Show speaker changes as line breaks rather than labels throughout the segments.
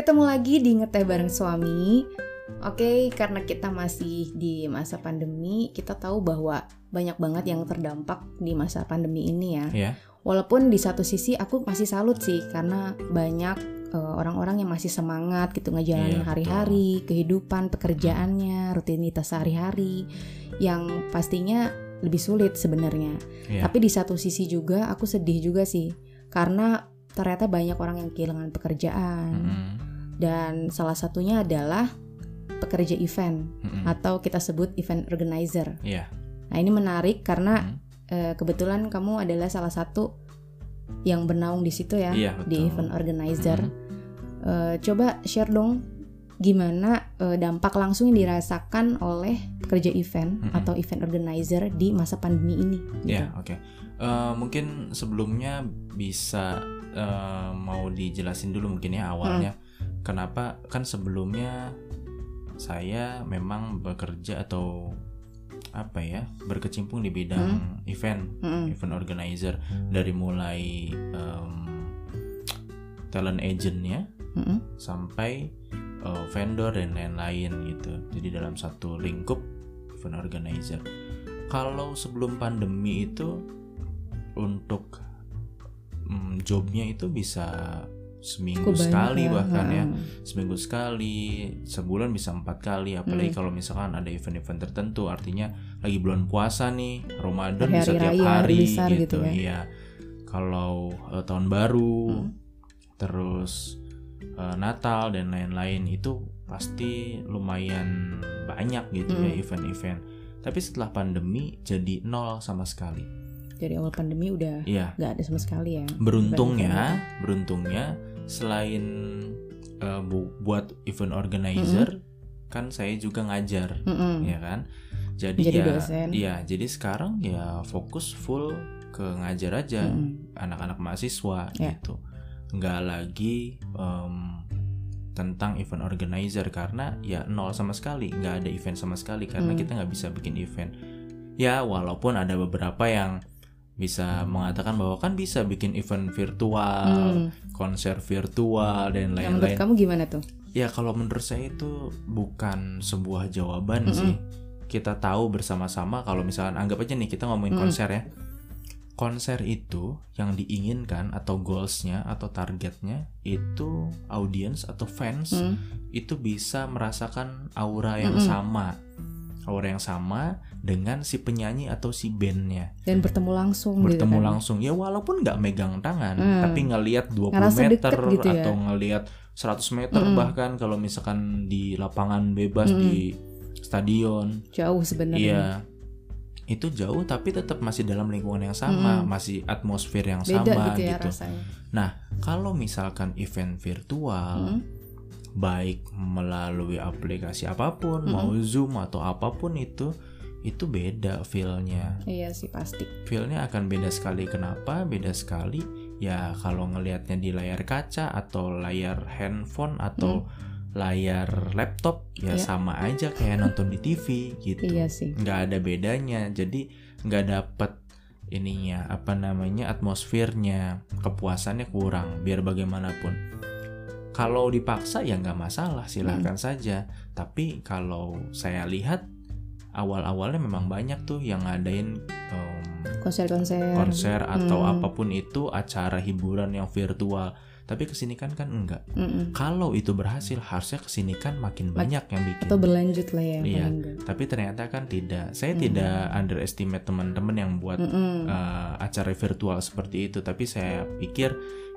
Ketemu lagi di Ngeteh Bareng Suami. Oke, karena kita masih di masa pandemi, kita tahu bahwa banyak banget yang terdampak di masa pandemi ini ya.
ya
Walaupun di satu sisi aku masih salut sih karena banyak eh, orang-orang yang masih semangat gitu ngejalanin
Iya,
hari-hari, kehidupan, pekerjaannya, rutinitas sehari-hari yang pastinya lebih sulit sebenarnya.
Iya.
Tapi di satu sisi juga aku sedih juga sih karena ternyata banyak orang yang kehilangan pekerjaan
Mm-mm.
Dan salah satunya adalah pekerja event
Mm-mm.
atau kita sebut event organizer.
Iya.
Nah, ini menarik karena
Mm.
eh, kebetulan kamu adalah salah satu yang bernaung di situ ya
Iya,
di event organizer.
Mm.
Eh, coba share dong gimana eh, dampak langsung yang dirasakan oleh pekerja event
Mm-mm.
atau event organizer di masa pandemi ini. gitu.
Ya, oke. Eh, mungkin sebelumnya bisa eh, mau dijelasin dulu mungkin ya awalnya. Kenapa kan sebelumnya saya memang bekerja atau apa ya berkecimpung di bidang event,
Mm-mm.
event organizer dari mulai em, talent agentnya
Mm-mm.
sampai uh, vendor dan lain-lain gitu. Jadi dalam satu lingkup event organizer. Kalau sebelum pandemi itu untuk mm, jobnya itu bisa seminggu
banyak
sekali
ya.
bahkan ya seminggu sekali sebulan bisa empat kali apalagi
Hmm.
kalau misalkan ada event-event tertentu artinya lagi bulan puasa nih Ramadan bisa tiap
hari besar
gitu,
gitu ya.
iya kalau eh, tahun baru
Hmm.
terus eh, Natal dan lain-lain itu pasti lumayan banyak gitu ya
Hmm.
event-event tapi setelah pandemi jadi nol sama sekali
Dari awal pandemi udah
iya
nggak ada sama sekali ya.
beruntungnya beruntungnya selain eh, bu- buat event organizer kan saya juga ngajar
Mm-mm.
ya kan jadi,
Jadi
ya
dosen.
iya jadi sekarang ya fokus full ke ngajar aja anak-anak mahasiswa
Ya.
gitu nggak lagi em, tentang event organizer karena ya nol sama sekali nggak ada event sama sekali karena
Hmm.
kita nggak bisa bikin event ya walaupun ada beberapa yang bisa mengatakan bahwa kan bisa bikin event virtual
Hmm.
konser virtual dan
menurut
lain-lain
kamu gimana tuh?
ya kalau menurut saya itu bukan sebuah jawaban
Mm-mm.
sih kita tahu bersama-sama kalau misalkan anggap aja nih kita ngomongin
Mm.
konser ya konser itu yang diinginkan atau goalsnya atau targetnya itu audience atau fans
Hmm.
itu bisa merasakan aura yang
Mm-mm.
sama aura yang sama dengan si penyanyi atau si bandnya
Dan bertemu langsung gitu
bertemu
kan.
langsung ya walaupun nggak megang tangan
Hmm.
tapi ngelihat 20
Ngerasa
meter
gitu ya.
atau ngelihat 100 meter
Mm-mm.
bahkan kalau misalkan di lapangan bebas
Mm-mm.
di stadion
Jauh sebenarnya.
iya itu jauh tapi tetap masih dalam lingkungan yang sama
Mm-mm.
masih atmosfer yang
Beda
sama
gitu ya
gitu
rasanya.
kalau misalkan event virtual
Hmm.
Baik melalui aplikasi apa pun mau zoom atau apa pun itu itu beda feelnya.
Iya sih pasti.
feelnya akan beda sekali. Kenapa? Beda sekali. Ya kalau ngelihatnya di layar kaca atau layar handphone atau layar laptop ya
Iya.
sama aja kayak nonton di TV gitu.
Iya sih.
nggak ada bedanya. Jadi nggak dapet ininya apa namanya atmosfernya. Kepuasannya kurang biar bagaimanapun kalau dipaksa ya nggak masalah silahkan saja tapi kalau saya lihat awal-awalnya memang banyak tuh yang ngadain em,
Konser-konser.
konser atau
Hmm.
apa pun itu acara hiburan yang virtual tapi ke sini kan kan enggak
Mm-mm.
kalau itu berhasil harusnya ke sini kan makin banyak yang bikin
Atau berlanjut lah ya.
Iya. tapi ternyata kan tidak saya
Hmm.
tidak underestimate teman-teman yang buat
Mm-mm.
uh, acara virtual seperti itu tapi saya pikir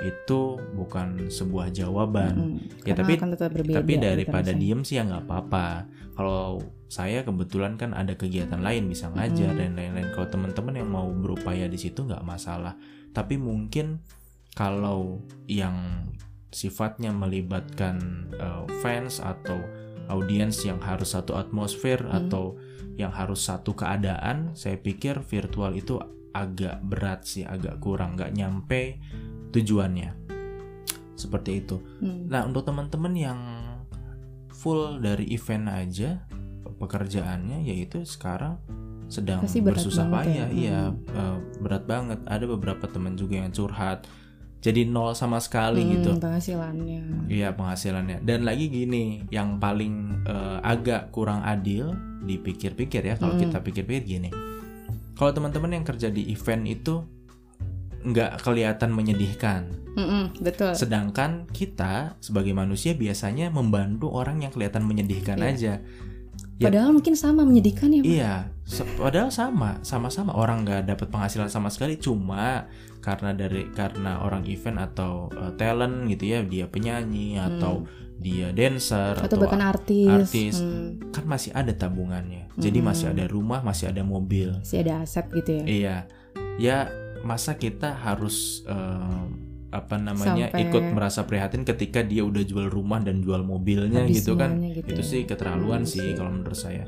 itu bukan sebuah jawaban
Mm-mm.
Ya,
Karena
tapi-
akan tetap berbeda.
tapi
gitu
daripada diem sih ya nggak apa-apa kalau saya kebetulan kan ada kegiatan lain bisa ngajar
Hmm.
dan lain-lain kalau teman-teman yang mau berupaya di situ nggak masalah tapi mungkin kalau yang sifatnya melibatkan uh, fans atau audiens yang harus satu atmosfer
Hmm.
atau yang harus satu keadaan saya pikir virtual itu agak berat sih agak kurang nggak nyampe tujuannya seperti itu
Hmm.
Nah, untuk teman-teman yang full dari event aja pekerjaannya yaitu sekarang sedang bersusah
banget ya.
payah, iya
Hmm.
eh, berat banget. Ada beberapa teman juga yang curhat jadi nol sama sekali
Hmm,
gitu
penghasilannya.
Iya penghasilannya dan lagi gini yang paling eh, agak kurang adil dipikir-pikir ya kalau
Hmm.
kita pikir-pikir gini kalau teman-teman yang kerja di event itu nggak kelihatan menyedihkan
Mm-mm, betul.
sedangkan kita sebagai manusia biasanya membantu orang yang kelihatan menyedihkan
Iya.
aja ya-
Padahal mungkin sama menyedihkan ya.
Iya, padahal sama, sama-sama orang nggak dapat penghasilan sama sekali, cuma karena dari karena orang event atau uh, talent gitu ya, dia penyanyi atau dia dancer
Hmm. Atau
atau,
bahkan artis.
artis.
Hmm,
kan masih ada tabungannya, jadi
Hmm.
masih ada rumah, masih ada mobil.
masih ada aset gitu ya.
Iya, ya masa kita harus uh, apa namanya
Sampai-
ikut merasa prihatin ketika dia udah jual rumah dan jual mobilnya
Habis
gitu kan?
gitu
itu
ya.
sih keterlaluan
Hmm,
sih
sih.
kalau menurut saya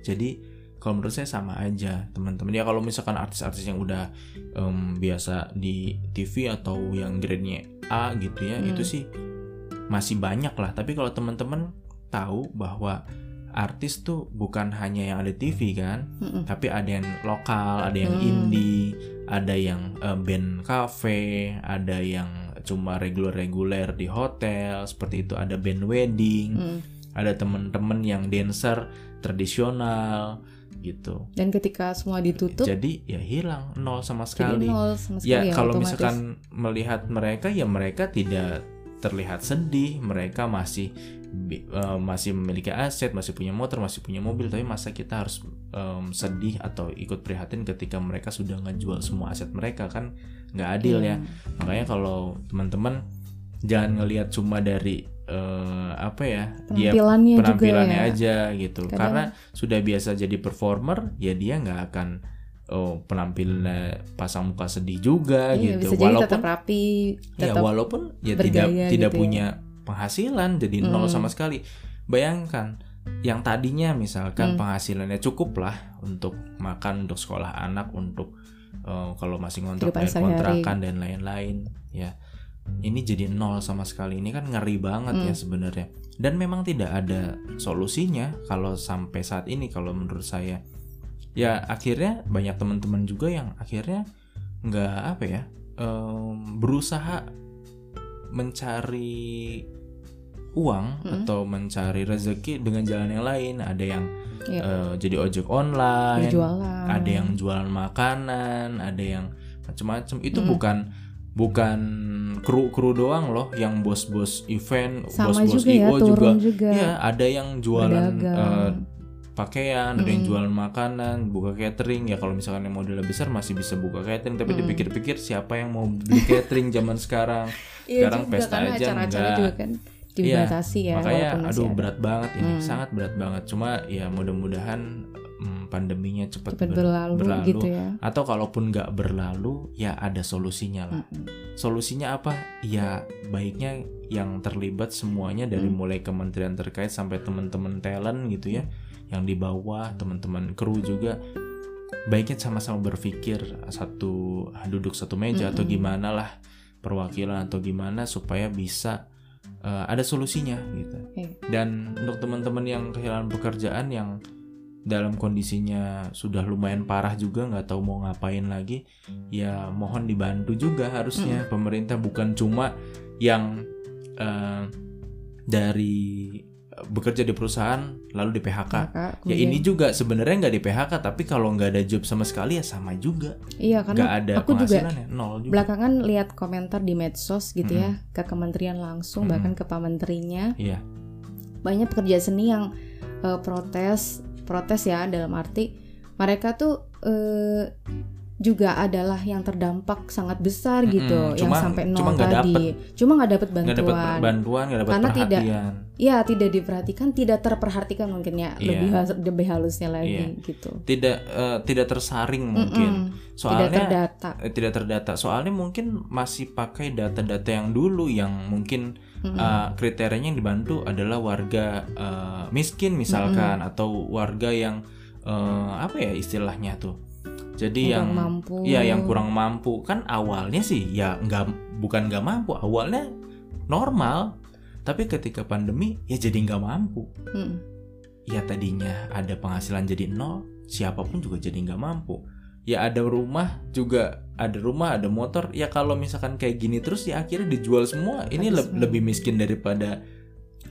jadi kalau menurut saya sama aja teman-teman ya kalau misalkan artis-artis yang udah em, biasa di TV atau yang grade-nya A gitu ya
Hmm.
itu sih masih banyak lah tapi kalau teman-teman tahu bahwa artis tuh bukan hanya yang ada di TV kan
Mm-mm.
tapi ada yang lokal ada yang
Hmm.
indie ada yang eh, band cafe ada yang cuma reguler-reguler di hotel seperti itu ada band wedding
Mm.
ada temen-temen yang dancer tradisional gitu.
Dan ketika semua ditutup,
Jadi ya hilang nol sama sekali.
nol sama sekali
Ya
ya,
kalau
otomatis.
misalkan melihat mereka ya mereka tidak terlihat sedih, mereka masih eh, masih memiliki aset, masih punya motor, masih punya mobil, tapi masa kita harus em, sedih atau ikut prihatin ketika mereka sudah ngejual semua aset mereka kan nggak adil ya.
Iya.
Makanya kalau teman-teman jangan ngelihat cuma dari eh, apa ya dia
penampilannya, juga ya.
aja gitu
Kadang-
karena sudah biasa jadi performer ya dia nggak akan oh penampilannya pasang muka sedih juga
Iya,
gitu
bisa jadi
walaupun
tetap rapi,
ya
tetap
walaupun ya tidak tidak
gitu ya.
punya penghasilan jadi nol
Mm.
sama sekali bayangkan yang tadinya misalkan
Mm.
penghasilannya cukup lah untuk makan untuk sekolah anak untuk eh, kalau masih ngontrak
sehari-hari.
kontrakan dan lain-lain ya ini jadi nol sama sekali ini kan ngeri banget ya
Mm.
sebenarnya dan memang tidak ada solusinya kalau sampai saat ini kalau menurut saya ya akhirnya banyak teman-teman juga yang akhirnya nggak apa ya em, berusaha mencari uang
Mm.
atau mencari rezeki dengan jalan yang lain ada yang
Iya.
eh, jadi ojek online ada yang jualan makanan, ada yang macam-macam. Itu
Mm.
bukan bukan kru kru doang loh, yang bos-bos event, bos-bos
juga ya,
IO juga.
juga.
Ya, ada yang jualan eh, pakaian, ada yang jualan makanan, buka catering. Ya kalau misalkan yang modalnya besar masih bisa buka catering, tapi
Mm.
dipikir-pikir siapa yang mau beli catering zaman sekarang?
Iya
sekarang
juga,
pesta aja
acara-acara
enggak.
juga kan dibatasi ya.
Makanya
walaupun masih
aduh
ada.
berat banget ini,
Mm.
sangat berat banget. Cuma ya mudah-mudahan pandeminya cepat
cepat
ber-
berlalu,
berlalu.
gitu ya.
atau kalaupun nggak berlalu ya ada solusinya lah
Mm-mm.
solusinya apa ya baiknya yang terlibat semuanya dari
Hmm.
mulai kementerian terkait sampai teman-teman talent gitu ya yang di bawah teman-teman kru juga baiknya sama-sama berpikir satu duduk satu meja atau
Mm-mm.
gimana lah perwakilan atau gimana supaya bisa eh, ada solusinya gitu
Oke.
dan untuk teman-teman yang kehilangan pekerjaan yang dalam kondisinya sudah lumayan parah juga nggak tahu mau ngapain lagi ya mohon dibantu juga harusnya. Pemerintah bukan cuma yang eh, dari eh, bekerja di perusahaan lalu di PHK ya ini juga sebenarnya nggak di PHK tapi kalau nggak ada job sama sekali ya sama juga.
Iya karena
ada
aku juga
penghasilannya nol juga.
belakangan lihat komentar di medsos gitu ya ke kementerian langsung
Mm-mm.
bahkan ke pak menterinya
Iya.
banyak pekerja seni yang eh, protes protes ya dalam arti mereka tuh eh, juga adalah yang terdampak sangat besar
Mm-mm.
gitu yang
Cuma-
sampai nol
cuma nggak
tadi cuma nggak dapet
dapat
bantuan
bantuan nggak dapat
Karena tidak-
perhatian
ya tidak diperhatikan tidak terperhatikan mungkin ya
Iya.
lebih halus- lebih halusnya lagi
Iya.
gitu
tidak eh, tidak tersaring mungkin
Mm-mm. tidak
soalnya
terdata
eh, tidak terdata soalnya mungkin masih pakai data-data yang dulu yang mungkin
Mm-mm.
eh, kriterianya yang dibantu adalah warga eh, miskin misalkan atau warga yang eh, apa ya istilahnya tuh? Jadi yang
Kurang mampu.
ya yang kurang mampu. Kan awalnya sih ya nggak bukan nggak mampu awalnya normal. Tapi ketika pandemi ya jadi nggak mampu.
Mm.
ya tadinya ada penghasilan jadi nol siapa pun juga jadi nggak mampu ya ada rumah juga ada rumah ada motor. Ya kalau misalkan kayak gini terus ya akhirnya dijual semua. Ini le-
semua.
lebih miskin daripada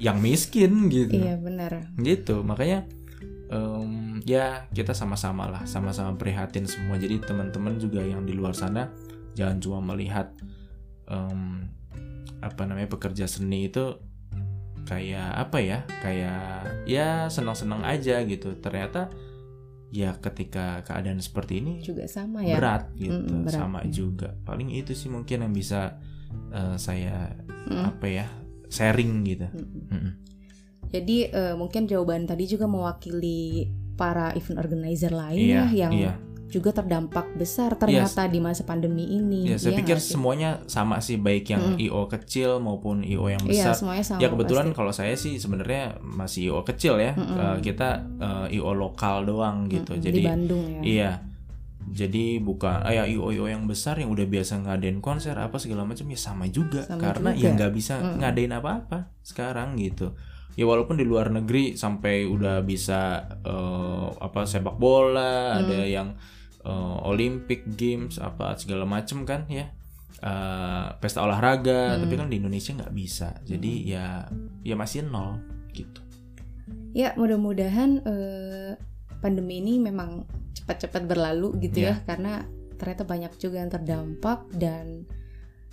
yang miskin gitu.
Iya benar.
gitu. Makanya em, ya kita sama-sama lah sama-sama prihatin semua. Jadi teman-teman juga yang di luar sana jangan cuma melihat em, apa namanya pekerja seni itu kayak apa ya kayak ya senang-senang aja gitu. Ternyata ya ketika keadaan seperti ini
Juga sama ya.
berat gitu
Mm-mm, berat.
sama juga paling itu sih mungkin yang bisa eh, saya
Mm.
apa ya sharing gitu
Mm-mm.
Mm-mm.
Jadi eh, mungkin jawaban tadi juga mewakili para event organizer lain
Iya,
ya yang
iya.
Juga terdampak besar ternyata di masa pandemi ini.
Ya, saya
Iya
pikir
sih?
semuanya sama sih baik yang
Mm-mm.
IO kecil maupun IO yang
Iya
besar.
semuanya sama.
ya kebetulan
pasti.
kalau saya sih sebenarnya masih IO kecil ya.
Mm-mm.
Eh, kita eh, IO lokal doang gitu.
Mm-mm,
Jadi
di Bandung ya.
iya. Jadi bukan eh, ya IO IO yang besar yang udah biasa ngadain konser apa segala macam ya sama juga
Sama
karena
juga.
ya nggak bisa
Mm-mm.
ngadain apa-apa sekarang gitu. Ya walaupun di luar negeri sampai udah bisa eh, apa sepak bola,
Mm.
ada yang eh, Olympic Games apa segala macem kan ya Eh, pesta olahraga
Hmm.
tapi kan di Indonesia nggak bisa jadi ya ya masih nol gitu
Ya mudah-mudahan eh, pandemi ini memang cepat-cepat berlalu gitu
Iya.
ya karena ternyata banyak juga yang terdampak dan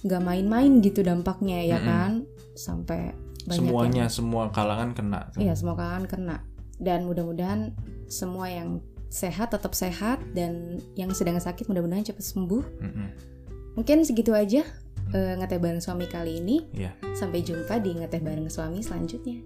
nggak main-main gitu dampaknya ya
Mm-mm.
kan sampai banyak
semuanya
yang-
semua kalangan kena tuh.
Iya, semua kalangan kena. Dan mudah-mudahan semua yang sehat tetap sehat dan yang sedang sakit mudah-mudahan cepat sembuh.
Mm-mm.
Mungkin segitu aja eh, ngeteh bareng suami kali ini.
Iya.
Sampai jumpa di ngeteh bareng suami selanjutnya.